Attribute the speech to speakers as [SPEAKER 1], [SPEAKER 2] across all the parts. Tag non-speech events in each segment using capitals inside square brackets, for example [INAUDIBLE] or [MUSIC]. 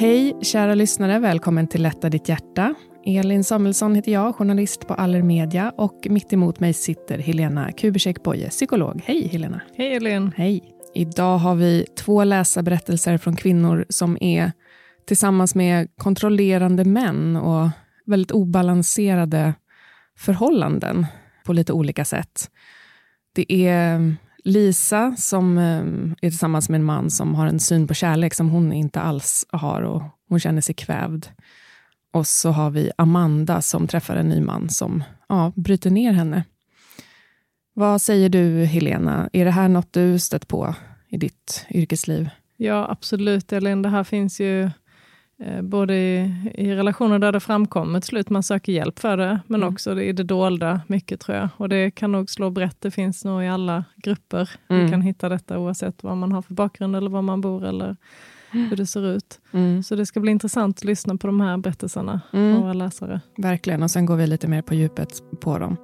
[SPEAKER 1] Hej kära lyssnare, välkommen till Lätta ditt hjärta. Elin Samuelsson heter jag, journalist på Allermedia och mitt emot mig sitter Helena Kubicek Boye, psykolog. Hej Helena!
[SPEAKER 2] Hej Elin.
[SPEAKER 1] Hej! Idag har vi två läsarberättelser från kvinnor som är tillsammans med kontrollerande män och väldigt obalanserade förhållanden på lite olika sätt. Det är Lisa som eh, är tillsammans med en man som har en syn på kärlek som hon inte alls har och hon känner sig kvävd. Och så har vi Amanda som träffar en ny man som ja, bryter ner henne. Vad säger du, Helena? Är det här något du stött på i ditt yrkesliv?
[SPEAKER 2] Ja, absolut Elin. Det här finns ju eh, både i, i relationer där det framkommer till slut man söker hjälp för det, men
[SPEAKER 1] Mm.
[SPEAKER 2] också i det dolda mycket tror jag. Och det kan nog slå brett. Det finns nog i alla grupper.
[SPEAKER 1] Mm.
[SPEAKER 2] Vi kan hitta detta oavsett vad man har för bakgrund eller var man bor eller hur det ser ut.
[SPEAKER 1] Mm.
[SPEAKER 2] Så det ska bli intressant att lyssna på de här berättelserna
[SPEAKER 1] Mm.
[SPEAKER 2] och våra läsare.
[SPEAKER 1] Verkligen, och sen går vi lite mer på djupet på dem.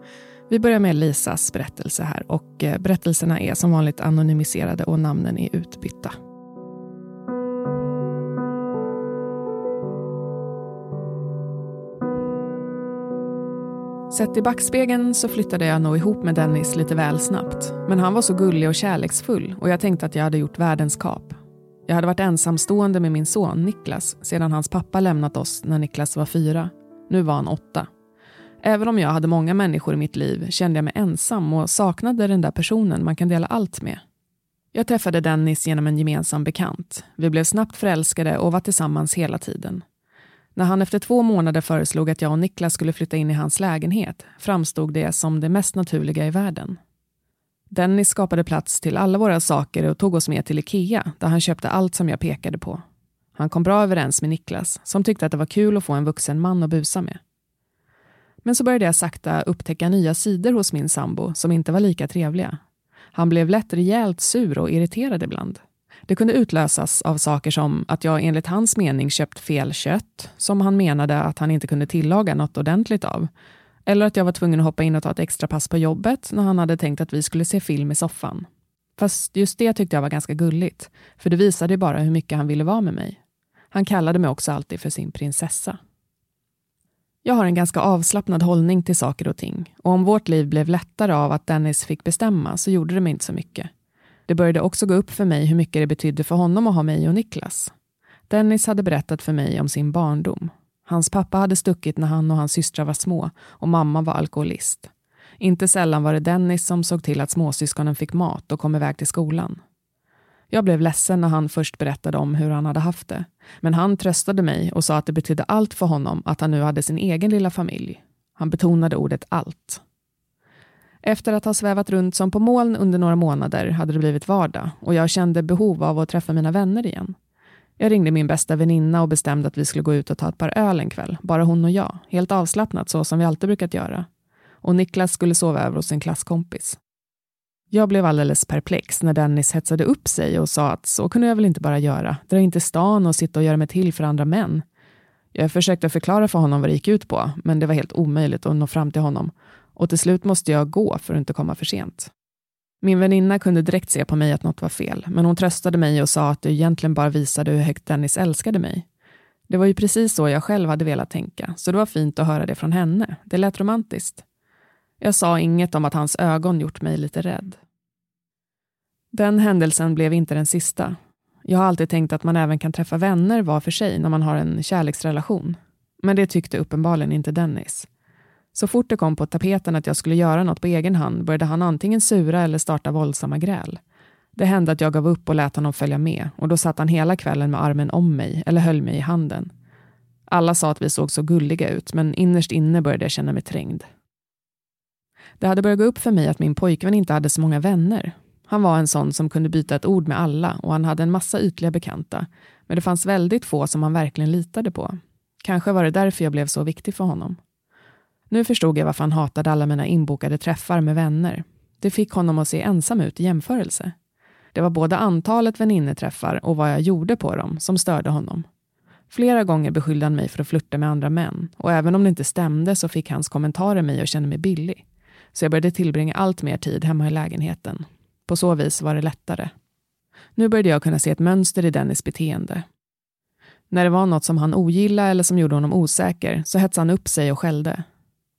[SPEAKER 1] Vi börjar med Lisas berättelse här och eh, berättelserna är som vanligt anonymiserade och namnen är utbytta. Sett i backspegeln så flyttade jag nog ihop med Dennis lite väl snabbt. Men han var så gullig och kärleksfull och jag tänkte att jag hade gjort världens kap. Jag hade varit ensamstående med min son Niklas sedan hans pappa lämnat oss när Niklas var fyra. Nu var han åtta. Även om jag hade många människor i mitt liv kände jag mig ensam och saknade den där personen man kan dela allt med. Jag träffade Dennis genom en gemensam bekant. Vi blev snabbt förälskade och var tillsammans hela tiden. När han efter två månader föreslog att jag och Niklas skulle flytta in i hans lägenhet framstod det som det mest naturliga i världen. Dennis skapade plats till alla våra saker och tog oss med till Ikea där han köpte allt som jag pekade på. Han kom bra överens med Niklas som tyckte att det var kul att få en vuxen man att busa med. Men så började jag sakta upptäcka nya sidor hos min sambo som inte var lika trevliga. Han blev lätt rejält sur och irriterad ibland. Det kunde utlösas av saker som att jag enligt hans mening köpt fel kött, som han menade att han inte kunde tillaga något ordentligt av. Eller att jag var tvungen att hoppa in och ta ett extra pass på jobbet när han hade tänkt att vi skulle se film i soffan. Fast just det tyckte jag var ganska gulligt, för det visade ju bara hur mycket han ville vara med mig. Han kallade mig också alltid för sin prinsessa. Jag har en ganska avslappnad hållning till saker och ting och om vårt liv blev lättare av att Dennis fick bestämma så gjorde det mig inte så mycket. Det började också gå upp för mig hur mycket det betydde för honom att ha mig och Niklas. Dennis hade berättat för mig om sin barndom. Hans pappa hade stuckit när han och hans systrar var små och mamma var alkoholist. Inte sällan var det Dennis som såg till att småsyskonen fick mat och kom iväg till skolan. Jag blev ledsen när han först berättade om hur han hade haft det. Men han tröstade mig och sa att det betydde allt för honom att han nu hade sin egen lilla familj. Han betonade ordet allt. Efter att ha svävat runt som på moln under några månader hade det blivit vardag och jag kände behov av att träffa mina vänner igen. Jag ringde min bästa väninna och bestämde att vi skulle gå ut och ta ett par öl en kväll, bara hon och jag, helt avslappnat så som vi alltid brukat göra. Och Niklas skulle sova över hos en klasskompis. Jag blev alldeles perplex när Dennis hetsade upp sig och sa att så kunde jag väl inte bara göra, dra in till stan och sitta och göra mig till för andra män. Jag försökte förklara för honom vad det gick ut på, men det var helt omöjligt att nå fram till honom och till slut måste jag gå för att inte komma för sent. Min väninna kunde direkt se på mig att något var fel, men hon tröstade mig och sa att det egentligen bara visade hur högt Dennis älskade mig. Det var ju precis så jag själv hade velat tänka, så det var fint att höra det från henne. Det lät romantiskt. Jag sa inget om att hans ögon gjort mig lite rädd. Den händelsen blev inte den sista. Jag har alltid tänkt att man även kan träffa vänner var för sig när man har en kärleksrelation. Men det tyckte uppenbarligen inte Dennis. Så fort det kom på tapeten att jag skulle göra något på egen hand började han antingen sura eller starta våldsamma gräl. Det hände att jag gav upp och lät honom följa med och då satt han hela kvällen med armen om mig eller höll mig i handen. Alla sa att vi såg så gulliga ut men innerst inne började jag känna mig trängd. Det hade börjat gå upp för mig att min pojkvän inte hade så många vänner. Han var en sån som kunde byta ett ord med alla och han hade en massa ytliga bekanta. Men det fanns väldigt få som han verkligen litade på. Kanske var det därför jag blev så viktig för honom. Nu förstod jag varför han hatade alla mina inbokade träffar med vänner. Det fick honom att se ensam ut i jämförelse. Det var både antalet väninneträffar och vad jag gjorde på dem som störde honom. Flera gånger beskyllde han mig för att flirta med andra män och även om det inte stämde så fick hans kommentarer mig att känna mig billig. Så jag började tillbringa allt mer tid hemma i lägenheten. På så vis var det lättare. Nu började jag kunna se ett mönster i Dennis beteende. När det var något som han ogillade eller som gjorde honom osäker så hetsade han upp sig och skällde.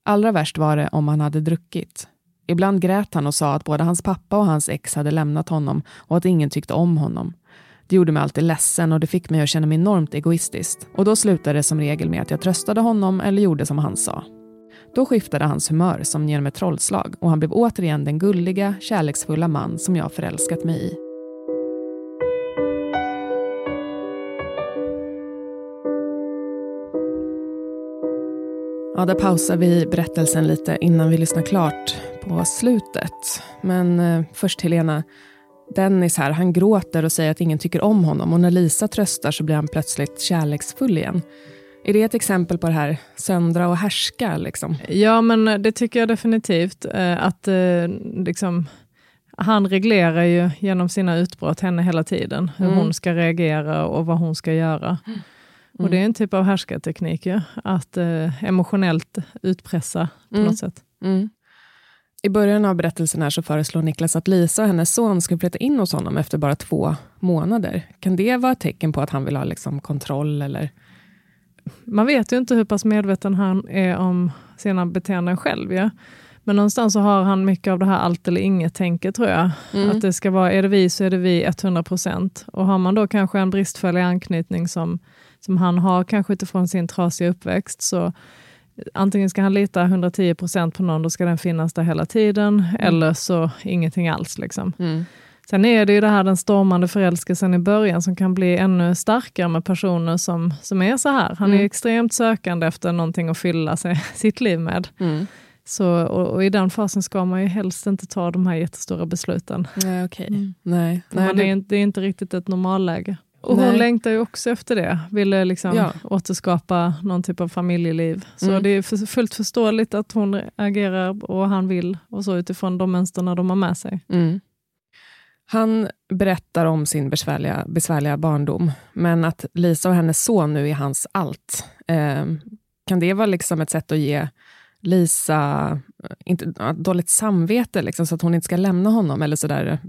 [SPEAKER 1] Allra värst var det om han hade druckit. Ibland grät han och sa att både hans pappa och hans ex hade lämnat honom och att ingen tyckte om honom. Det gjorde mig alltid ledsen och det fick mig att känna mig enormt egoistiskt. Och då slutade det som regel med att jag tröstade honom eller gjorde som han sa. Då skiftade hans humör som genom ett trollslag och han blev återigen den gulliga, kärleksfulla man som jag förälskat mig i. Ja, där pausar vi berättelsen lite innan vi lyssnar klart på slutet. Men eh, först Helena. Dennis här, han gråter och säger att ingen tycker om honom och när Lisa tröstar så blir han plötsligt kärleksfull igen. Är det ett exempel på det här söndra och härska? Liksom?
[SPEAKER 2] Ja, men det tycker jag definitivt. Eh, att eh, liksom, han reglerar ju genom sina utbrott henne hela tiden, hur mm. hon ska reagera och vad hon ska göra. Mm. Och det är en typ av härskarteknik, ja? att eh, emotionellt utpressa på mm. något sätt.
[SPEAKER 1] Mm. I början av berättelsen här så föreslår Niklas att Lisa och hennes son ska flytta in hos honom efter bara två månader. Kan det vara ett tecken på att han vill ha liksom kontroll? Eller?
[SPEAKER 2] Man vet ju inte hur pass medveten han är om sina beteenden själv. Ja? Men någonstans så har han mycket av det här allt eller inget-tänket tror jag. Mm. Att det ska vara, är det vi så är det vi 100 procent. Och har man då kanske en bristfällig anknytning som som han har, kanske utifrån sin trasiga uppväxt, så antingen ska han lita 110% på någon, då ska den finnas där hela tiden, mm. eller så ingenting alls. Liksom. Mm. Sen är det ju det här den stormande förälskelsen i början som kan bli ännu starkare med personer som, som är så här. Han mm. är extremt sökande efter någonting att fylla sig, [LAUGHS] sitt liv med. Mm. Så, och, och, i den fasen ska man ju helst inte ta de här jättestora besluten.
[SPEAKER 1] Nej, okay. Mm. Nej.
[SPEAKER 2] Nej, det... Är, det är inte riktigt ett normalläge. Och hon längtar ju också efter det, ville liksom ja. återskapa någon typ av familjeliv. Så mm. det är fullt förståeligt att hon agerar och han vill, och så utifrån de mönsterna de har med sig.
[SPEAKER 1] Mm. Han berättar om sin besvärliga, besvärliga barndom, men att Lisa och hennes son nu är hans allt. Eh, kan det vara liksom ett sätt att ge Lisa inte, dåligt samvete, liksom, så att hon inte ska lämna honom, eller sådär,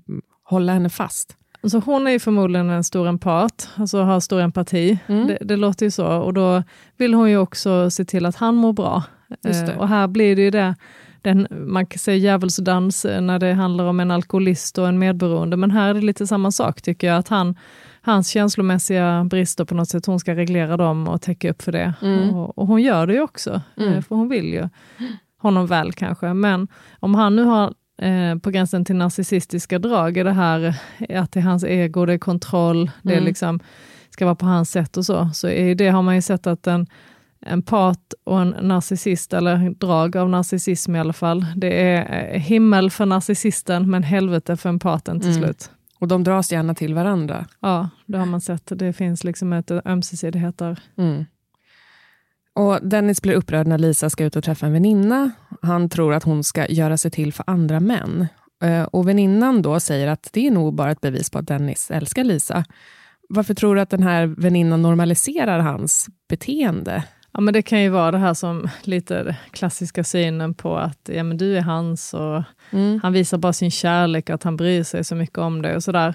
[SPEAKER 1] hålla henne fast?
[SPEAKER 2] Så hon är ju förmodligen en stor empat, alltså har stor empati. Mm. Det, det, låter ju så. Och då vill hon ju också se till att han mår bra. Eh, och här blir det ju det, den, man kan säga djävulsdans eh, när det handlar om en alkoholist och en medberoende. Men här är det lite samma sak tycker jag, att han, hans känslomässiga brister på något sätt, hon ska reglera dem och täcka upp för det. Mm. Och, och, hon gör det ju också, mm. Eh, för hon vill ju honom väl kanske. Men om han nu har eh, på gränsen till narcissistiska drag i det här att det är hans ego, det är kontroll, det är mm. liksom, ska vara på hans sätt och så. Så i det har man ju sett att en, en part och en narcissist, eller drag av narcissism i alla fall, det är eh, himmel för narcissisten men helvete för empaten till mm. slut.
[SPEAKER 1] Och de dras gärna till varandra.
[SPEAKER 2] Ja, det har man sett. Det finns liksom ett ömsesidighet där.
[SPEAKER 1] Mm. Och Dennis blir upprörd när Lisa ska ut och träffa en väninna. Han tror att hon ska göra sig till för andra män. Eh, och väninnan då säger att det är nog bara ett bevis på att Dennis älskar Lisa. Varför tror du att den här väninnan normaliserar hans beteende?
[SPEAKER 2] Ja, men det kan ju vara det här som lite klassiska synen på att ja, men du är hans och mm. han visar bara sin kärlek, att han bryr sig så mycket om det och sådär.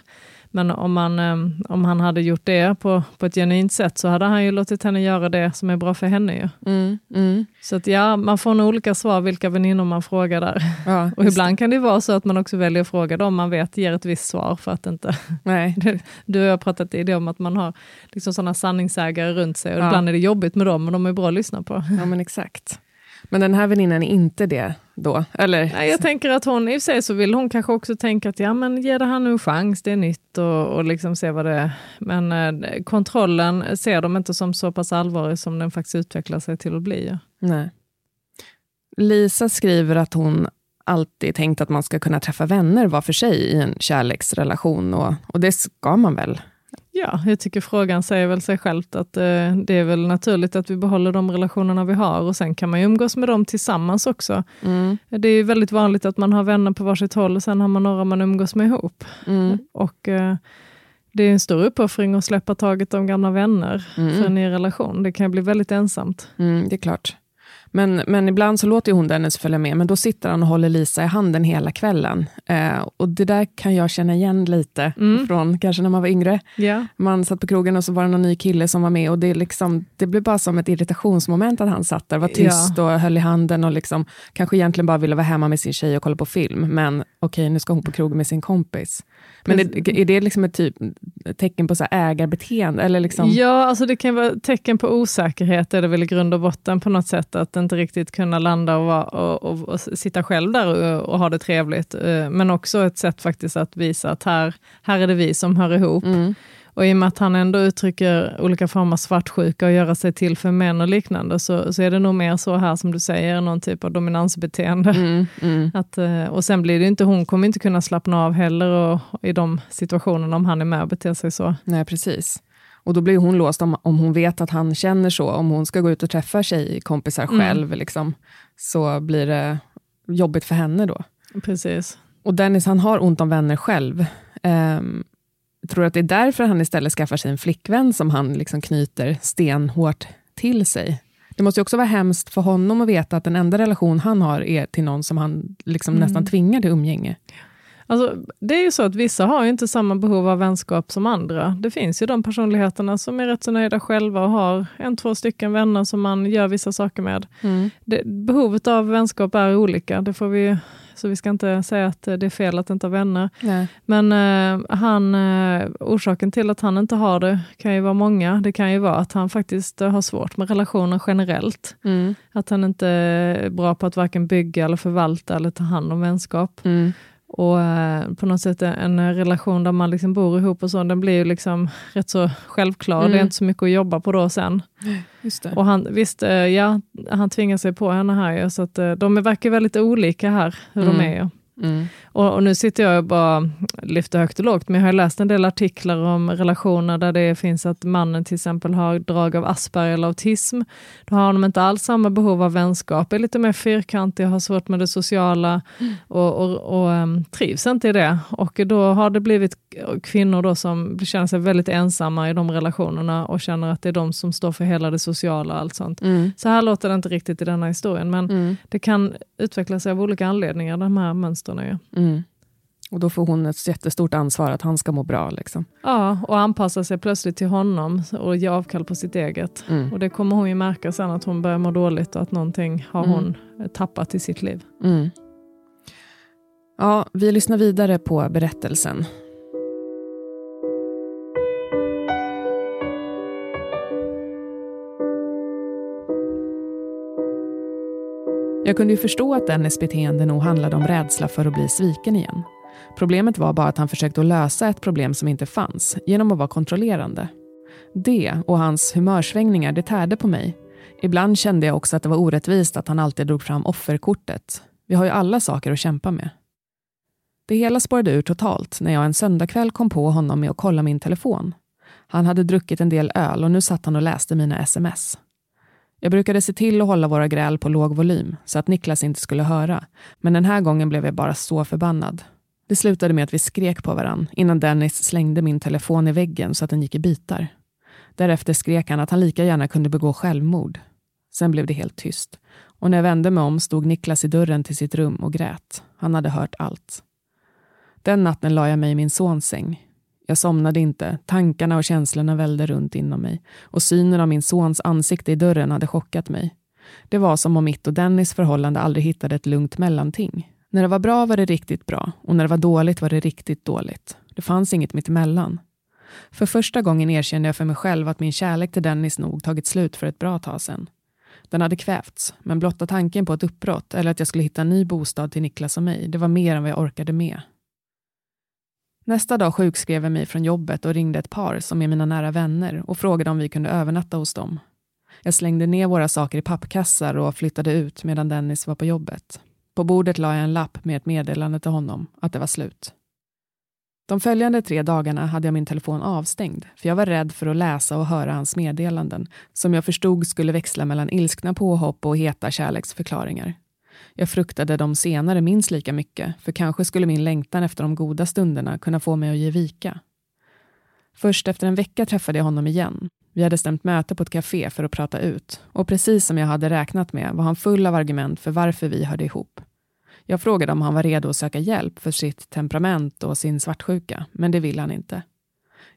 [SPEAKER 2] Men om, man, eh, om han hade gjort det på, på ett genuint sätt så hade han ju låtit henne göra det som är bra för henne. Ju.
[SPEAKER 1] Mm, mm.
[SPEAKER 2] Så att ja, man får nog olika svar vilka väninnor man frågar där.
[SPEAKER 1] Ja, [LAUGHS]
[SPEAKER 2] och ibland kan det vara så att man också väljer att fråga dem man vet ger ett visst svar för att inte... [LAUGHS]
[SPEAKER 1] Nej.
[SPEAKER 2] du och jag har pratat i det om att man har liksom sådana sanningsägare runt sig och
[SPEAKER 1] Ja.
[SPEAKER 2] ibland är det jobbigt med dem men de är bra att lyssna på.
[SPEAKER 1] Ja, men exakt. Men den här väninnan är inte det då? Eller?
[SPEAKER 2] Nej, jag tänker att hon, i och för sig så vill hon kanske också tänka att ja men ge det här nu en chans, det är nytt och, och liksom se vad det är. Men eh, kontrollen ser de inte som så pass allvarlig som den faktiskt utvecklar sig till att bli. Ja.
[SPEAKER 1] Nej. Lisa skriver att hon alltid tänkt att man ska kunna träffa vänner var för sig i en kärleksrelation. Och, och det ska man väl?
[SPEAKER 2] Ja, jag tycker frågan säger väl sig självt att eh, det är väl naturligt att vi behåller de relationerna vi har och sen kan man ju umgås med dem tillsammans också.
[SPEAKER 1] Mm.
[SPEAKER 2] Det är ju väldigt vanligt att man har vänner på varsitt håll och sen har man några man umgås med ihop.
[SPEAKER 1] Mm.
[SPEAKER 2] Och eh, det är en stor uppoffring att släppa taget om gamla vänner
[SPEAKER 1] Mm.
[SPEAKER 2] för en ny relation. Det kan ju bli väldigt ensamt.
[SPEAKER 1] Mm, det är klart. Men, men ibland så låter hon Dennis följa med, men då sitter han och håller Lisa i handen hela kvällen. Eh, och det där kan jag känna igen lite
[SPEAKER 2] Mm.
[SPEAKER 1] från kanske när man var yngre.
[SPEAKER 2] Ja.
[SPEAKER 1] Man satt på krogen och så var det någon ny kille som var med och det, liksom, det blev bara som ett irritationsmoment att han satt där, var tyst och höll i handen och liksom, kanske egentligen bara ville vara hemma med sin tjej och kolla på film. Men okej, nu ska hon på krogen med sin kompis. Men är, är det liksom ett, typ, ett tecken på så ägarbeteende? Eller liksom,
[SPEAKER 2] ja, alltså det kan vara tecken på osäkerhet, är det väl i grund och botten på något sätt, att inte riktigt kunna landa och, vara, och, och, och sitta själv där och, och ha det trevligt. Eh, Men också ett sätt faktiskt att visa att här, här är det vi som hör ihop.
[SPEAKER 1] Mm.
[SPEAKER 2] Och i och med att han ändå uttrycker olika former av svartsjuka och göra sig till för män och liknande, så, så är det nog mer så här som du säger, någon typ av dominansbeteende.
[SPEAKER 1] Mm, mm. [LAUGHS]
[SPEAKER 2] Att, eh, och sen blir det inte, hon kommer inte kunna slappna av heller och, i de situationerna om han är med och beter sig så.
[SPEAKER 1] Nej, precis. Och då blir hon låst om, om hon vet att han känner så. Om hon ska gå ut och träffa tjejkompisar
[SPEAKER 2] Mm.
[SPEAKER 1] själv, liksom, så blir det jobbigt för henne då.
[SPEAKER 2] Precis.
[SPEAKER 1] Och Dennis, han har ont om vänner själv. Jag tror att det är därför han istället skaffar sig en flickvän som han liksom knyter stenhårt till sig. Det måste ju också vara hemskt för honom att veta att den enda relation han har är till någon som han liksom
[SPEAKER 2] Mm.
[SPEAKER 1] nästan tvingar till umgänge.
[SPEAKER 2] Alltså, det är ju så att vissa har ju inte samma behov av vänskap som andra. Det finns ju de personligheterna som är rätt så nöjda själva och har en, två stycken vänner som man gör vissa saker med. Det, behovet av vänskap är olika, det får vi, så vi ska inte säga att det är fel att inte ha vänner.
[SPEAKER 1] Nej.
[SPEAKER 2] Men eh, han, eh, orsaken till att han inte har det kan ju vara många. Det kan ju vara att han faktiskt har svårt med relationer generellt.
[SPEAKER 1] Mm.
[SPEAKER 2] Att han inte är bra på att varken bygga eller förvalta eller ta hand om vänskap.
[SPEAKER 1] Mm.
[SPEAKER 2] Och eh, på något sätt en relation där man liksom bor ihop och så, den blir ju liksom rätt så självklar.
[SPEAKER 1] Mm.
[SPEAKER 2] Det är inte så mycket att jobba på då sen. Och han, visst, eh, ja, han tvingar sig på henne här ju, så att eh, de verkar väldigt olika här, hur
[SPEAKER 1] Mm.
[SPEAKER 2] de är.
[SPEAKER 1] Mm.
[SPEAKER 2] Och, och nu sitter jag och bara lyfter högt och lågt, men jag har läst en del artiklar om relationer där det finns att mannen till exempel har drag av Asperger eller autism. Då har de inte alls samma behov av vänskap, är lite mer fyrkantiga, har svårt med det sociala och, och, och um, trivs inte i det. Och då har det blivit kvinnor då som känner sig väldigt ensamma i de relationerna och känner att det är de som står för hela det sociala och allt sånt.
[SPEAKER 1] Mm.
[SPEAKER 2] Så här låter det inte riktigt i denna historien, men
[SPEAKER 1] Mm.
[SPEAKER 2] det kan utveckla sig av olika anledningar, de här mönstren. Ju.
[SPEAKER 1] Mm. Och då får hon ett jättestort ansvar att han ska må bra. Liksom.
[SPEAKER 2] Ja, och anpassa sig plötsligt till honom och ge avkall på sitt eget.
[SPEAKER 1] Mm.
[SPEAKER 2] Och det kommer hon ju märka sen att hon börjar må dåligt och att någonting har
[SPEAKER 1] Mm.
[SPEAKER 2] hon tappat i sitt liv.
[SPEAKER 1] Mm. Ja, vi lyssnar vidare på berättelsen. Jag kunde ju förstå att Dennis beteende nog handlade om rädsla för att bli sviken igen. Problemet var bara att han försökte att lösa ett problem som inte fanns genom att vara kontrollerande. Det och hans humörsvängningar det tärde på mig. Ibland kände jag också att det var orättvist att han alltid drog fram offerkortet. Vi har ju alla saker att kämpa med. Det hela spårade ur totalt när jag en söndagkväll kom på honom med att kolla min telefon. Han hade druckit en del öl och nu satt han och läste mina sms. Jag brukade se till att hålla våra gräl på låg volym så att Niklas inte skulle höra, men den här gången blev jag bara så förbannad. Det slutade med att vi skrek på varann innan Dennis slängde min telefon i väggen så att den gick i bitar. Därefter skrek han att han lika gärna kunde begå självmord. Sen blev det helt tyst och när jag vände mig om stod Niklas i dörren till sitt rum och grät. Han hade hört allt. Den natten la jag mig i min sons säng. Jag somnade inte, tankarna och känslorna vällde runt inom mig och synen av min sons ansikte i dörren hade chockat mig. Det var som om mitt och Dennis förhållande aldrig hittade ett lugnt mellanting. När det var bra var det riktigt bra och när det var dåligt var det riktigt dåligt. Det fanns inget mittemellan. För första gången erkände jag för mig själv att min kärlek till Dennis nog tagit slut för ett bra tag sedan. Den hade kvävts, men blotta tanken på ett uppbrott eller att jag skulle hitta en ny bostad till Niklas och mig, det var mer än vad jag orkade med. Nästa dag sjukskrev jag mig från jobbet och ringde ett par som är mina nära vänner och frågade om vi kunde övernatta hos dem. Jag slängde ner våra saker i pappkassar och flyttade ut medan Dennis var på jobbet. På bordet la jag en lapp med ett meddelande till honom att det var slut. De följande tre dagarna hade jag min telefon avstängd för jag var rädd för att läsa och höra hans meddelanden som jag förstod skulle växla mellan ilskna påhopp och heta kärleksförklaringar. Jag fruktade de senare minst lika mycket för kanske skulle min längtan efter de goda stunderna kunna få mig att ge vika. Först efter en vecka träffade jag honom igen. Vi hade stämt möte på ett café för att prata ut och precis som jag hade räknat med var han full av argument för varför vi hörde ihop. Jag frågade om han var redo att söka hjälp för sitt temperament och sin svartsjuka, men det ville han inte.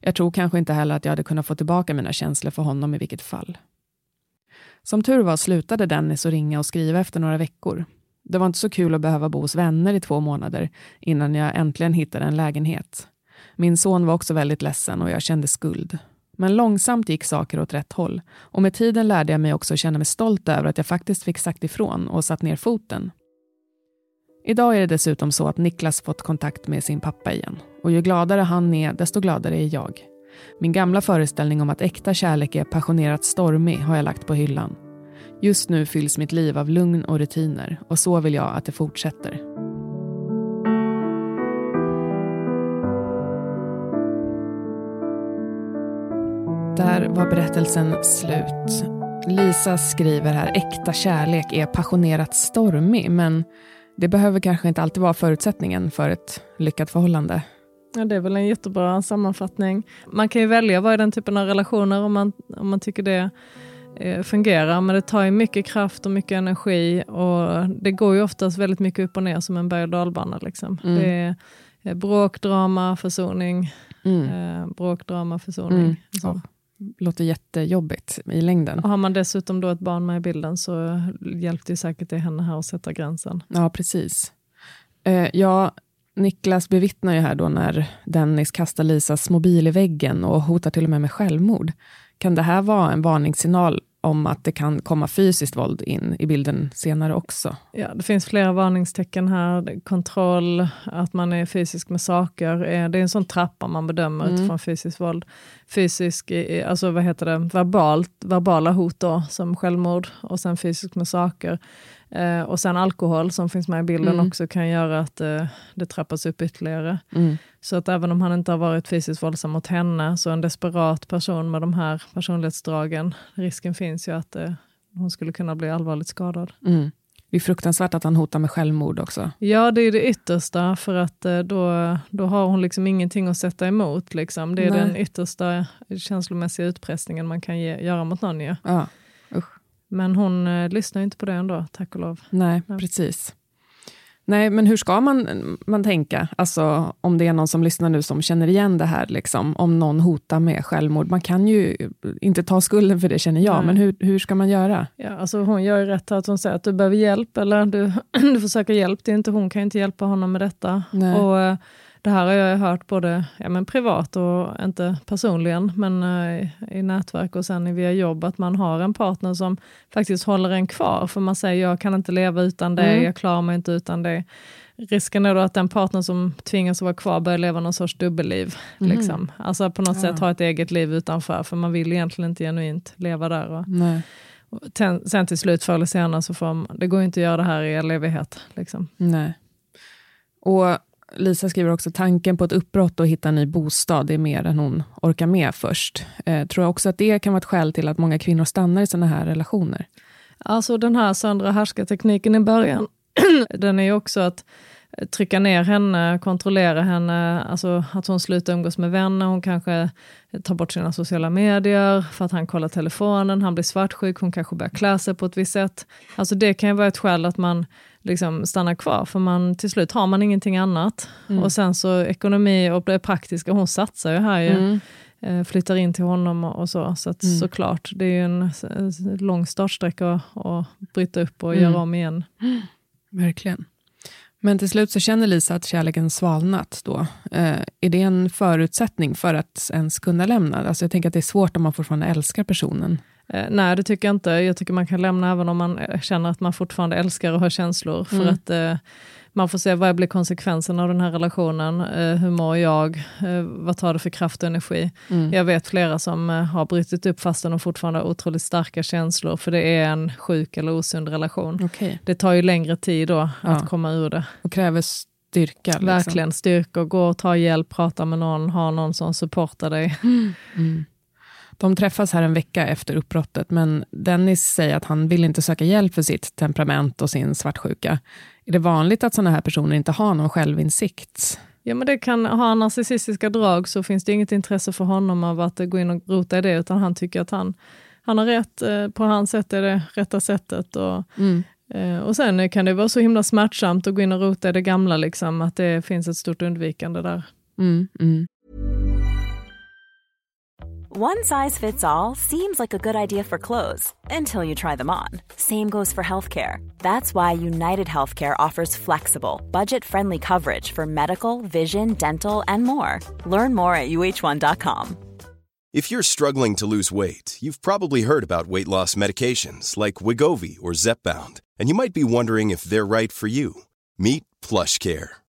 [SPEAKER 1] Jag tror kanske inte heller att jag hade kunnat få tillbaka mina känslor för honom i vilket fall. Som tur var slutade Dennis att ringa och skriva efter några veckor. Det var inte så kul att behöva bo hos vänner i två månader innan jag äntligen hittade en lägenhet. Min son var också väldigt ledsen och jag kände skuld. Men långsamt gick saker åt rätt håll och med tiden lärde jag mig också känna mig stolt över att jag faktiskt fick sagt ifrån och satt ner foten. Idag är det dessutom så att Niklas fått kontakt med sin pappa igen. Och ju gladare han är, desto gladare är jag. Min gamla föreställning om att äkta kärlek är passionerat stormig har jag lagt på hyllan. Just nu fylls mitt liv av lugn och rutiner och så vill jag att det fortsätter. Där var berättelsen slut. Lisa skriver här, äkta kärlek är passionerat stormig, men det behöver kanske inte alltid vara förutsättningen för ett lyckat förhållande.
[SPEAKER 2] Ja, det är väl en jättebra sammanfattning. Man kan ju välja vad är den typen av relationer om man, om man tycker det eh, fungerar, men det tar ju mycket kraft och mycket energi och det går ju oftast väldigt mycket upp och ner som en berg och dalbana. Liksom. Mm. Det är eh, bråk, drama, försoning. Mm. Eh, bråk, drama, försoning. Mm.
[SPEAKER 1] Ja låter jättejobbigt i längden.
[SPEAKER 2] Och har man dessutom då ett barn med i bilden så hjälpte ju säkert det henne här att sätta gränsen.
[SPEAKER 1] Ja, precis. Eh, ja, Niklas bevittnar ju här då när Dennis kastar Lisas mobil i väggen och hotar till och med med självmord. Kan det här vara en varningssignal om att det kan komma fysiskt våld in i bilden senare också.
[SPEAKER 2] Ja, det finns flera varningstecken här. Kontroll, att man är fysisk med saker. Det är en sån trappa man bedömer mm. utifrån fysiskt våld. Fysisk, alltså vad heter det, verbalt, verbala hot då, som självmord och sen fysisk med saker. Eh, och sen alkohol som finns med i bilden mm. också kan göra att eh, det trappas upp ytterligare. Mm. Så att även om han inte har varit fysiskt våldsam mot henne, så en desperat person med de här personlighetsdragen, risken finns ju att eh, hon skulle kunna bli allvarligt skadad.
[SPEAKER 1] Mm. Det är fruktansvärt att han hotar med självmord också.
[SPEAKER 2] Ja, det är det yttersta, för att eh, då, då har hon liksom ingenting att sätta emot. Liksom. Det är Nej. den yttersta känslomässiga utpressningen man kan ge, göra mot någon. Ja.
[SPEAKER 1] ja.
[SPEAKER 2] Men hon eh, lyssnar inte på det ändå, tack och lov.
[SPEAKER 1] Nej, ja. precis. Nej, men hur ska man, man tänka? Alltså, om det är någon som lyssnar nu som känner igen det här, liksom, om någon hotar med självmord. Man kan ju inte ta skulden för det, känner jag, Nej. men hur, hur ska man göra?
[SPEAKER 2] Ja, alltså hon gör ju rätt att hon säger att du behöver hjälp, eller du, [CLEARS THROAT] du får söka hjälp. Det är inte, hon kan inte hjälpa honom med detta. Nej. Och eh, det här har jag hört både ja, men privat och inte personligen, men uh, i nätverk och sen via jobb, att man har en partner som faktiskt håller en kvar, för man säger jag kan inte leva utan det, mm. jag klarar mig inte utan det. Risken är då att den partner som tvingas vara kvar börjar leva någon sorts dubbelliv. Mm. Liksom. Alltså på något ja. sätt ha ett eget liv utanför, för man vill egentligen inte genuint leva där. Och, och ten, sen till slut, förr eller senare, så får man, det går inte att göra det här i all evighet. Liksom.
[SPEAKER 1] Nej. Och Lisa skriver också tanken på ett uppbrott och hitta en ny bostad är mer än hon orkar med först. Eh, tror jag också att det kan vara ett skäl till att många kvinnor stannar i sådana här relationer?
[SPEAKER 2] Alltså den här söndra härska-tekniken i början, [CLEARS THROAT] den är ju också att trycka ner henne, kontrollera henne, alltså att hon slutar umgås med vänner, hon kanske tar bort sina sociala medier för att han kollar telefonen, han blir svartsjuk, hon kanske börjar klä sig på ett visst sätt. Alltså det kan ju vara ett skäl att man liksom stannar kvar, för man, till slut har man ingenting annat. Mm. Och sen så ekonomi och det praktiska, hon satsar ju här ju. Mm eh, flyttar in till honom och, så. Så att, mm. såklart, det är ju en, en lång startsträcka att bryta upp och mm. göra om igen.
[SPEAKER 1] Verkligen. Men till slut så känner Lisa att kärleken svalnat då. Eh, är det en förutsättning för att ens kunna lämna? Alltså jag tänker att det är svårt om man fortfarande älskar personen.
[SPEAKER 2] Eh, nej, det tycker jag inte. Jag tycker man kan lämna även om man eh, känner att man fortfarande älskar och har känslor. För mm. att eh, man får se vad blir konsekvensen av den här relationen, eh, hur mår jag, eh, vad tar det för kraft och energi. Mm. Jag vet flera som eh, har brutit upp fastän de fortfarande har otroligt starka känslor, för det är en sjuk eller osund relation.
[SPEAKER 1] Okay.
[SPEAKER 2] Det tar ju längre tid då ja. att komma ur det.
[SPEAKER 1] Och kräver styrka. Liksom.
[SPEAKER 2] Verkligen, styrka, gå och ta hjälp, prata med någon, ha någon som supportar dig.
[SPEAKER 1] Mm. Mm. De träffas här en vecka efter uppbrottet, men Dennis säger att han vill inte söka hjälp för sitt temperament och sin svartsjuka. Är det vanligt att sådana här personer inte har någon självinsikt?
[SPEAKER 2] Ja, men det kan ha narcissistiska drag så finns det inget intresse för honom av att gå in och rota i det, utan han tycker att han, han har rätt, eh, på hans sätt är det rätta sättet. Och, mm. Eh, och sen kan det vara så himla smärtsamt att gå in och rota i det gamla, liksom, att det finns ett stort undvikande där.
[SPEAKER 1] Mm, mm.
[SPEAKER 3] One size fits all seems like a good idea for clothes until you try them on. Same goes for healthcare. That's why United Healthcare offers flexible, budget friendly coverage for medical, vision, dental, and more. Learn more at uh1.com.
[SPEAKER 4] If you're struggling to lose weight, you've probably heard about weight loss medications like Wigovi or Zepbound, and you might be wondering if they're right for you. Meet PlushCare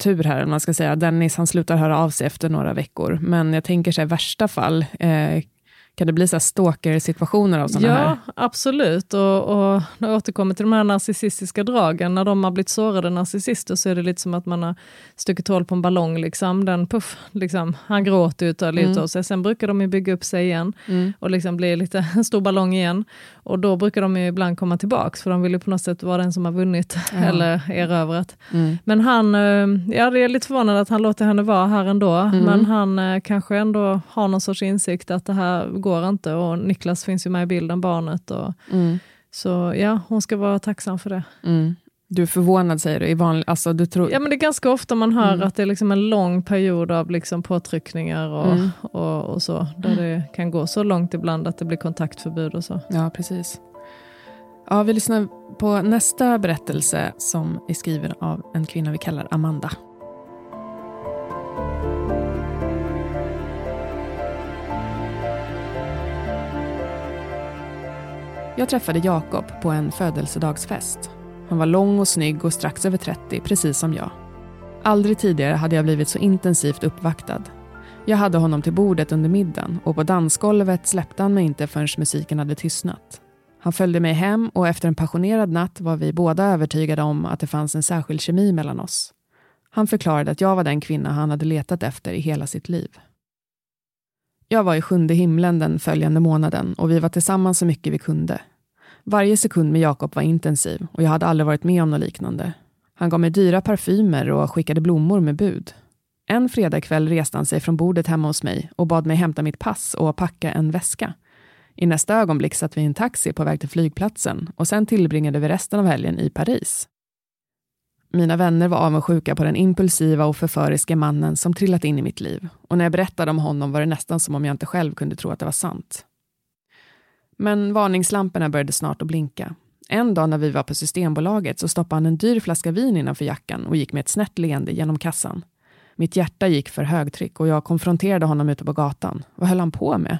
[SPEAKER 1] tur här, om man ska säga. Dennis han slutar höra av sig efter några veckor. Men jag tänker sig i värsta fall, eh, kan det bli så stalker-situationer av sådana
[SPEAKER 2] ja,
[SPEAKER 1] här?
[SPEAKER 2] Ja, absolut. Och, och när jag återkommer till de här narcissistiska dragen, när de har blivit sårade narcissister så är det lite som att man har stuckit hål på en ballong. Liksom. Den puff, liksom, han gråter ut och lite mm. sig. Sen brukar de ju bygga upp sig igen mm. och liksom bli lite [LAUGHS] en stor ballong igen. Och då brukar de ju ibland komma tillbaks, för de vill ju på något sätt vara den som har vunnit ja. [LAUGHS] eller erövrat. Mm. Men han, eh, ja, jag är lite förvånad att han låter henne vara här ändå, mm. men han eh, kanske ändå har någon sorts insikt att det här går inte och Niklas finns ju med i bilden, barnet. Och, mm. Så ja, hon ska vara tacksam för det.
[SPEAKER 1] Mm. Du är förvånad säger du? I vanlig, alltså, du tror...
[SPEAKER 2] Ja men det är ganska ofta man hör mm. att det är liksom en lång period av liksom påtryckningar och, mm. och, och, så. Där det kan gå så långt ibland att det blir kontaktförbud och så.
[SPEAKER 1] Ja precis. Ja, vi lyssnar på nästa berättelse som är skriven av en kvinna vi kallar Amanda. Jag träffade Jakob på en födelsedagsfest. Han var lång och snygg och strax över 30, precis som jag. Aldrig tidigare hade jag blivit så intensivt uppvaktad. Jag hade honom till bordet under middagen och på dansgolvet släppte han mig inte förrän musiken hade tystnat. Han följde mig hem och efter en passionerad natt var vi båda övertygade om att det fanns en särskild kemi mellan oss. Han förklarade att jag var den kvinna han hade letat efter i hela sitt liv. Jag var i sjunde himlen den följande månaden och vi var tillsammans så mycket vi kunde. Varje sekund med Jakob var intensiv och jag hade aldrig varit med om något liknande. Han gav mig dyra parfymer och skickade blommor med bud. En fredagkväll reste han sig från bordet hemma hos mig och bad mig hämta mitt pass och packa en väska. I nästa ögonblick satt vi i en taxi på väg till flygplatsen och sen tillbringade vi resten av helgen i Paris. Mina vänner var avundsjuka på den impulsiva och förföriska mannen som trillat in i mitt liv och när jag berättade om honom var det nästan som om jag inte själv kunde tro att det var sant. Men varningslamporna började snart att blinka. En dag när vi var på Systembolaget så stoppade han en dyr flaska vin innanför jackan och gick med ett snett leende genom kassan. Mitt hjärta gick för högtryck och jag konfronterade honom ute på gatan. Vad höll han på med?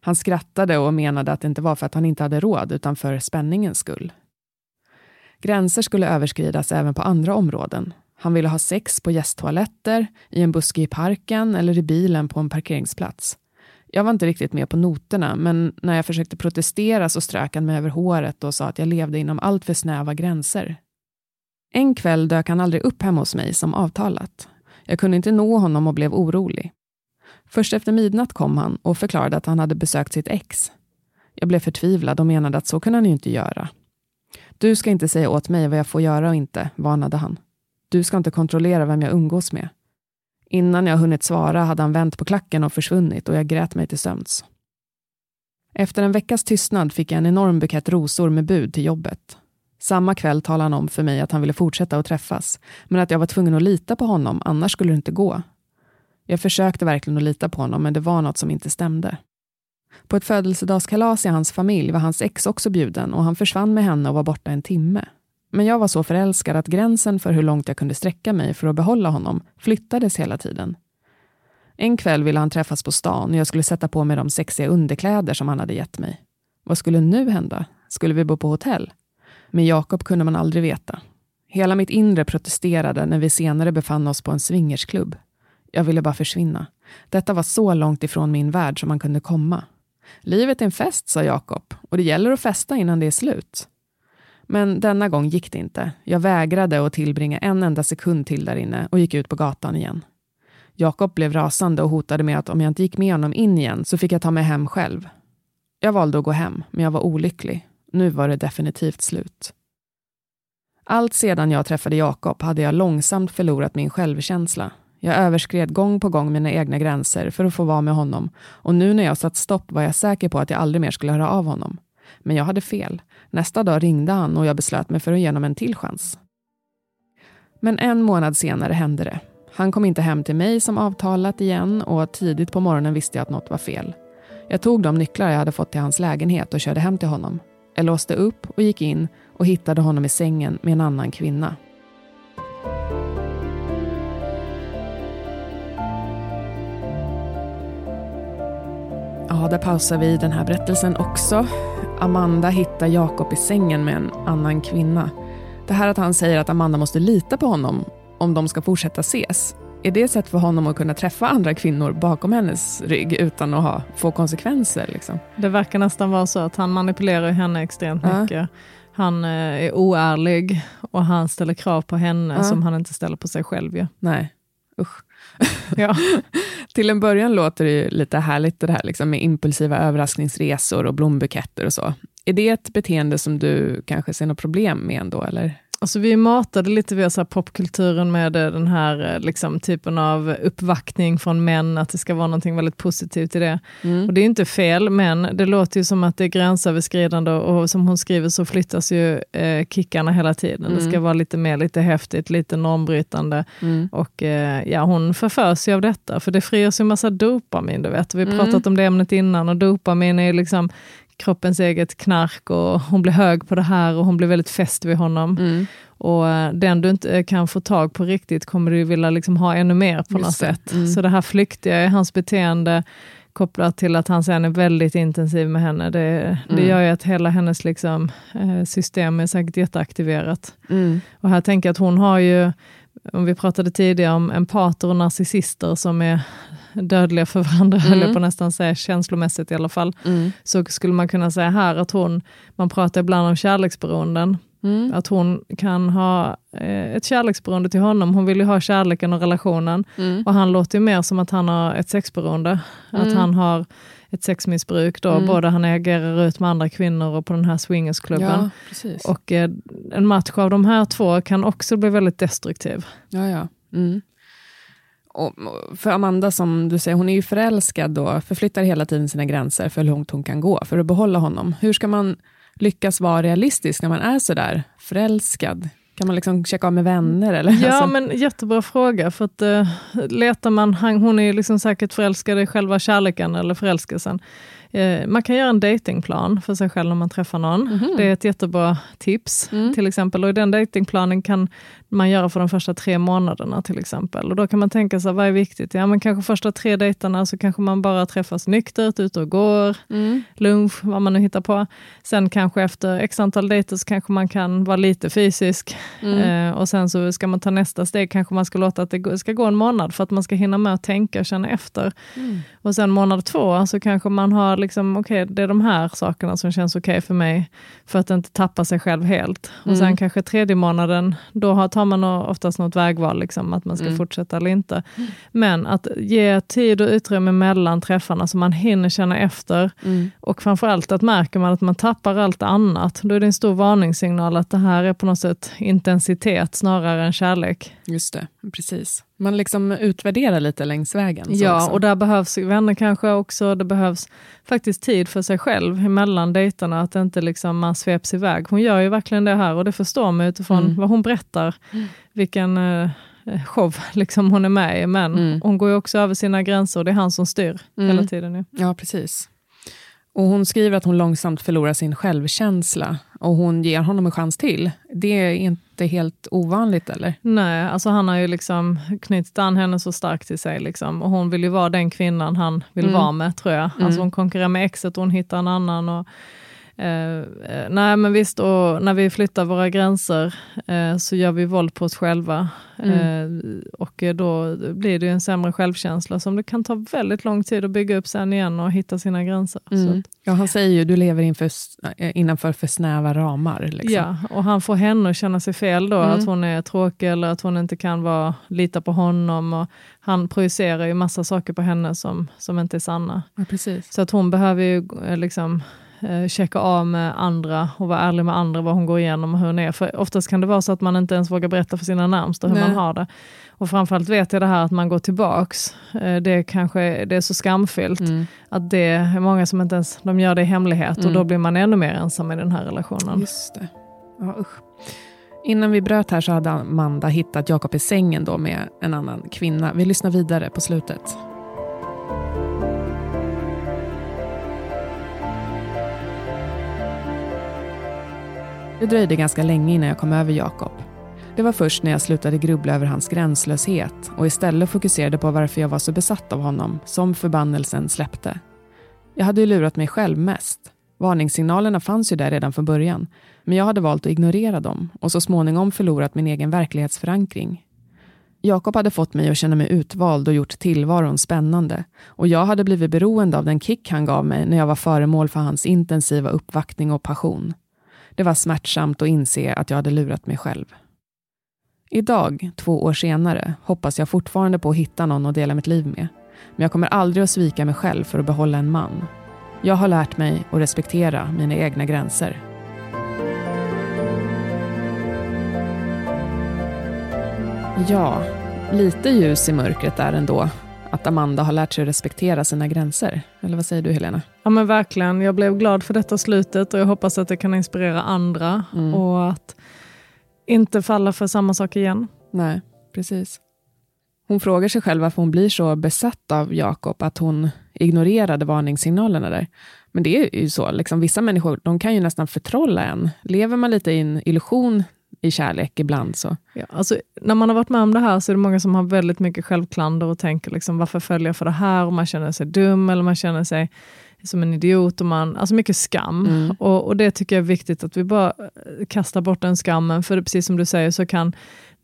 [SPEAKER 1] Han skrattade och menade att det inte var för att han inte hade råd utan för spänningens skull. Gränser skulle överskridas även på andra områden. Han ville ha sex på gästtoaletter, i en buske i parken eller i bilen på en parkeringsplats. Jag var inte riktigt med på noterna, men när jag försökte protestera så strök han mig över håret och sa att jag levde inom allt för snäva gränser. En kväll dök han aldrig upp hemma hos mig som avtalat. Jag kunde inte nå honom och blev orolig. Först efter midnatt kom han och förklarade att han hade besökt sitt ex. Jag blev förtvivlad och menade att så kunde han ju inte göra. Du ska inte säga åt mig vad jag får göra och inte, varnade han. Du ska inte kontrollera vem jag umgås med. Innan jag hunnit svara hade han vänt på klacken och försvunnit och jag grät mig till sömns. Efter en veckas tystnad fick jag en enorm bukett rosor med bud till jobbet. Samma kväll talade han om för mig att han ville fortsätta att träffas, men att jag var tvungen att lita på honom, annars skulle det inte gå. Jag försökte verkligen att lita på honom, men det var något som inte stämde. På ett födelsedagskalas i hans familj var hans ex också bjuden och han försvann med henne och var borta en timme. Men jag var så förälskad att gränsen för hur långt jag kunde sträcka mig för att behålla honom flyttades hela tiden. En kväll ville han träffas på stan och jag skulle sätta på mig de sexiga underkläder som han hade gett mig. Vad skulle nu hända? Skulle vi bo på hotell? Med Jakob kunde man aldrig veta. Hela mitt inre protesterade när vi senare befann oss på en swingersklubb. Jag ville bara försvinna. Detta var så långt ifrån min värld som man kunde komma. Livet är en fest, sa Jakob, och det gäller att festa innan det är slut. Men denna gång gick det inte. Jag vägrade att tillbringa en enda sekund till där inne och gick ut på gatan igen. Jakob blev rasande och hotade med att om jag inte gick med honom in igen så fick jag ta mig hem själv. Jag valde att gå hem, men jag var olycklig. Nu var det definitivt slut. Allt sedan jag träffade Jakob hade jag långsamt förlorat min självkänsla. Jag överskred gång på gång mina egna gränser för att få vara med honom och nu när jag satt stopp var jag säker på att jag aldrig mer skulle höra av honom. Men jag hade fel. Nästa dag ringde han och jag beslöt mig för att ge honom en till chans. Men en månad senare hände det. Han kom inte hem till mig som avtalat igen och tidigt på morgonen visste jag att något var fel. Jag tog de nycklar jag hade fått till hans lägenhet och körde hem till honom. Jag låste upp och gick in och hittade honom i sängen med en annan kvinna. Ja, där pausar vi den här berättelsen också. Amanda hittar Jakob i sängen med en annan kvinna. Det här att han säger att Amanda måste lita på honom om de ska fortsätta ses. Är det ett sätt för honom att kunna träffa andra kvinnor bakom hennes rygg utan att ha, få konsekvenser? Liksom?
[SPEAKER 2] Det verkar nästan vara så att han manipulerar henne extremt ja. mycket. Han eh, är oärlig och han ställer krav på henne ja. som han inte ställer på sig själv. Ja.
[SPEAKER 1] Nej, usch. [LAUGHS] ja. Till en början låter det lite härligt det här liksom, med impulsiva överraskningsresor och blombuketter och så. Är det ett beteende som du kanske ser något problem med ändå? Eller?
[SPEAKER 2] Alltså vi matade lite via så popkulturen med eh, den här eh, liksom, typen av uppvaktning från män, att det ska vara något väldigt positivt i det. Mm. Och Det är inte fel, men det låter ju som att det är gränsöverskridande och som hon skriver så flyttas ju eh, kickarna hela tiden. Mm. Det ska mm. vara lite mer, lite häftigt, lite normbrytande. Mm. Och eh, ja, hon förförs ju av detta, för det frigörs ju massa dopamin, du vet. Vi har mm. pratat om det ämnet innan och dopamin är liksom kroppens eget knark och hon blir hög på det här och hon blir väldigt fäst vid honom. Mm. Och eh, den du inte kan få tag på riktigt kommer du vilja liksom ha ännu mer på Just något det. sätt. Mm. Så det här flyktiga i hans beteende kopplat till att han sen är väldigt intensiv med henne, det, det mm. gör ju att hela hennes liksom, eh, system är säkert jätteaktiverat. Mm. Och här tänker jag att hon har ju, om vi pratade tidigare om empater och narcissister som är dödliga för varandra, mm. eller på nästan säga känslomässigt i alla fall, mm. så skulle man kunna säga här att hon, man pratar ibland om kärleksberoenden, Mm. Att hon kan ha eh, ett kärleksberoende till honom. Hon vill ju ha kärleken och relationen. Mm. Och han låter mer som att han har ett sexberoende. Mm. Att han har ett sexmissbruk då, mm. både han agerar ut med andra kvinnor och på den här swingersklubben. Ja, och eh, en match av de här två kan också bli väldigt destruktiv.
[SPEAKER 1] Ja, ja. Mm. Och för Amanda, som du säger, hon är ju förälskad då, förflyttar hela tiden sina gränser för hur långt hon kan gå för att behålla honom. Hur ska man lyckas vara realistisk när man är sådär förälskad? Kan man liksom checka av med vänner? Eller?
[SPEAKER 2] Ja, alltså. men jättebra fråga. För att, uh, letar man, han, hon är liksom säkert förälskad i själva kärleken eller förälskelsen. Eh, man kan göra en datingplan för sig själv när man träffar någon. Mm. Det är ett jättebra tips. Mm. till exempel. Och I den datingplanen kan man göra för de första tre månaderna till exempel. Och Då kan man tänka sig, vad är viktigt? Ja, men kanske första tre dejterna så kanske man bara träffas nyktert, ute och går, mm. lunch, vad man nu hittar på. Sen kanske efter x antal dejter så kanske man kan vara lite fysisk. Mm. Eh, och sen så ska man ta nästa steg, kanske man ska låta att det ska gå en månad för att man ska hinna med att tänka och känna efter. Mm. Och sen månad två så kanske man har liksom, okej, okay, det är de här sakerna som känns okej okay för mig, för att inte tappa sig själv helt. Och mm. sen kanske tredje månaden, då har, tar man oftast något vägval, liksom, att man ska mm. fortsätta eller inte. Mm. Men att ge tid och utrymme mellan träffarna, så man hinner känna efter. Mm. Och framförallt att märker man att man tappar allt annat, då är det en stor varningssignal att det här är på något sätt intensitet snarare än kärlek.
[SPEAKER 1] Just det, precis. Man liksom utvärderar lite längs vägen.
[SPEAKER 2] Ja, också. och där behövs vänner kanske också. Det behövs faktiskt tid för sig själv emellan dejterna, att inte liksom man sveps iväg. Hon gör ju verkligen det här och det förstår man utifrån mm. vad hon berättar. Mm. Vilken eh, show liksom hon är med i, men mm. hon går ju också över sina gränser och det är han som styr hela mm. tiden. Ja.
[SPEAKER 1] ja, precis. Och Hon skriver att hon långsamt förlorar sin självkänsla och hon ger honom en chans till. Det är inte helt ovanligt eller?
[SPEAKER 2] Nej, alltså han har ju liksom knutit an henne så starkt till sig. Liksom. Och hon vill ju vara den kvinnan han vill mm. vara med tror jag. Mm. Alltså hon konkurrerar med exet och hon hittar en annan. Och, Eh, eh, nej men visst, och när vi flyttar våra gränser eh, så gör vi våld på oss själva. Mm. Eh, och då blir det en sämre självkänsla som det kan ta väldigt lång tid att bygga upp sen igen och hitta sina gränser.
[SPEAKER 1] Mm. ja, han säger ju du lever inför, eh, innanför för snäva ramar. Liksom.
[SPEAKER 2] Ja, och han får henne att känna sig fel då, mm. att hon är tråkig eller att hon inte kan vara, lita på honom. Och han projicerar ju massa saker på henne som, som inte är sanna.
[SPEAKER 1] Ja, precis.
[SPEAKER 2] Så att hon behöver ju liksom eh, checka av med andra och vara ärlig med andra vad hon går igenom och hur hon är. För oftast kan det vara så att man inte ens vågar berätta för sina närmsta hur Nej. man har det. Och framförallt vet jag det här att man går tillbaks. Eh, det, kanske, det är så skamfyllt mm. att det är många som inte ens de gör det i hemlighet mm. och då blir man ännu mer ensam i den här relationen.
[SPEAKER 1] Just det. Ja, usch. Innan vi bröt här så hade Amanda hittat Jakob i sängen då med en annan kvinna. Vi lyssnar vidare på slutet. Det dröjde ganska länge innan jag kom över Jakob. Det var först när jag slutade grubbla över hans gränslöshet och istället fokuserade på varför jag var så besatt av honom som förbannelsen släppte. Jag hade ju lurat mig själv mest. Varningssignalerna fanns ju där redan från början, men jag hade valt att ignorera dem och så småningom förlorat min egen verklighetsförankring. Jakob hade fått mig att känna mig utvald och gjort tillvaron spännande och jag hade blivit beroende av den kick han gav mig när jag var föremål för hans intensiva uppvaktning och passion. Det var smärtsamt att inse att jag hade lurat mig själv. Idag, två år senare, hoppas jag fortfarande på att hitta någon att dela mitt liv med. Men jag kommer aldrig att svika mig själv för att behålla en man. Jag har lärt mig att respektera mina egna gränser. Ja, lite ljus i mörkret där ändå att Amanda har lärt sig respektera sina gränser. Eller vad säger du Helena?
[SPEAKER 2] Ja men verkligen. Jag blev glad för detta slutet och jag hoppas att det kan inspirera andra mm. och att inte falla för samma sak igen.
[SPEAKER 1] Nej, precis. Hon frågar sig själv varför hon blir så besatt av Jakob att hon ignorerade varningssignalerna där. Men det är ju så, liksom, vissa människor de kan ju nästan förtrolla en. Lever man lite i en illusion i kärlek ibland. Så.
[SPEAKER 2] Ja, alltså, när man har varit med om det här så är det många som har väldigt mycket självklander och tänker liksom, varför följer jag för det här? Och man känner sig dum eller man känner sig som en idiot. Och man, alltså mycket skam. Mm. Och, och, det tycker jag är viktigt att vi bara kastar bort den skammen. För det, precis som du säger så kan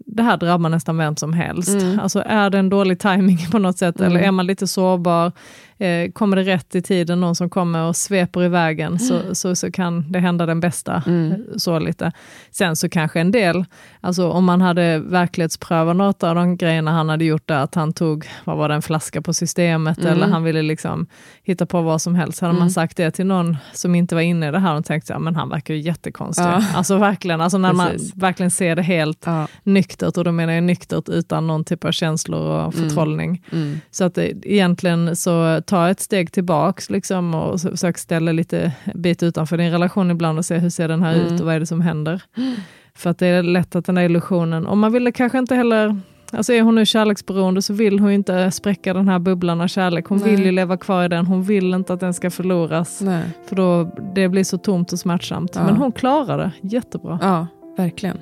[SPEAKER 2] det här drabbar nästan vem som helst. Mm. Alltså är det en dålig timing [LAUGHS] på något sätt mm. eller är man lite sårbar, eh, kommer det rätt i tiden, någon som kommer och sveper i vägen, mm. så, så, så, kan det hända den bästa. Mm. Eh, så lite. Sen så kanske en del, alltså om man hade verklighetsprövat något av de grejerna han hade gjort, där, att han tog, vad var det, en flaska på systemet mm. eller han ville liksom hitta på vad som helst. Hade man mm. sagt det till någon som inte var inne i det här och tänkte, ja men han verkar ju jättekonstig. Ja. Alltså verkligen, alltså när Precis. man verkligen ser det helt ja. nyktert, och då menar jag nyktert utan någon typ av känslor och mm. förtrollning. Mm. Så att det, egentligen så ta ett steg tillbaks liksom, och försök ställa lite bit utanför din relation ibland och se hur ser den här mm. ut och vad är det som händer. [GASPS] För att det är lätt att den där illusionen, och man vill kanske inte heller Alltså är hon nu kärleksberoende så vill hon inte spräcka den här bubblan av kärlek. Hon Nej. vill ju leva kvar i den, hon vill inte att den ska förloras. Nej. För då det blir så tomt och smärtsamt. Ja. Men hon klarar det jättebra.
[SPEAKER 1] Ja, verkligen.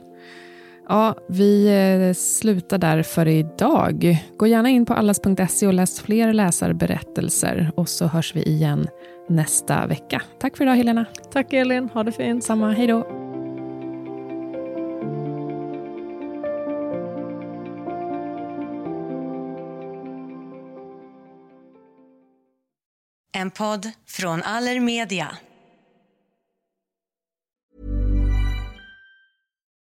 [SPEAKER 1] Ja, vi eh, slutar där för idag. Gå gärna in på allas.se och läs fler läsarberättelser. Och så hörs vi igen nästa vecka. Tack för idag Helena.
[SPEAKER 2] Tack Elin, ha det fint.
[SPEAKER 1] Samma, hej då.
[SPEAKER 5] En podd från Allermedia.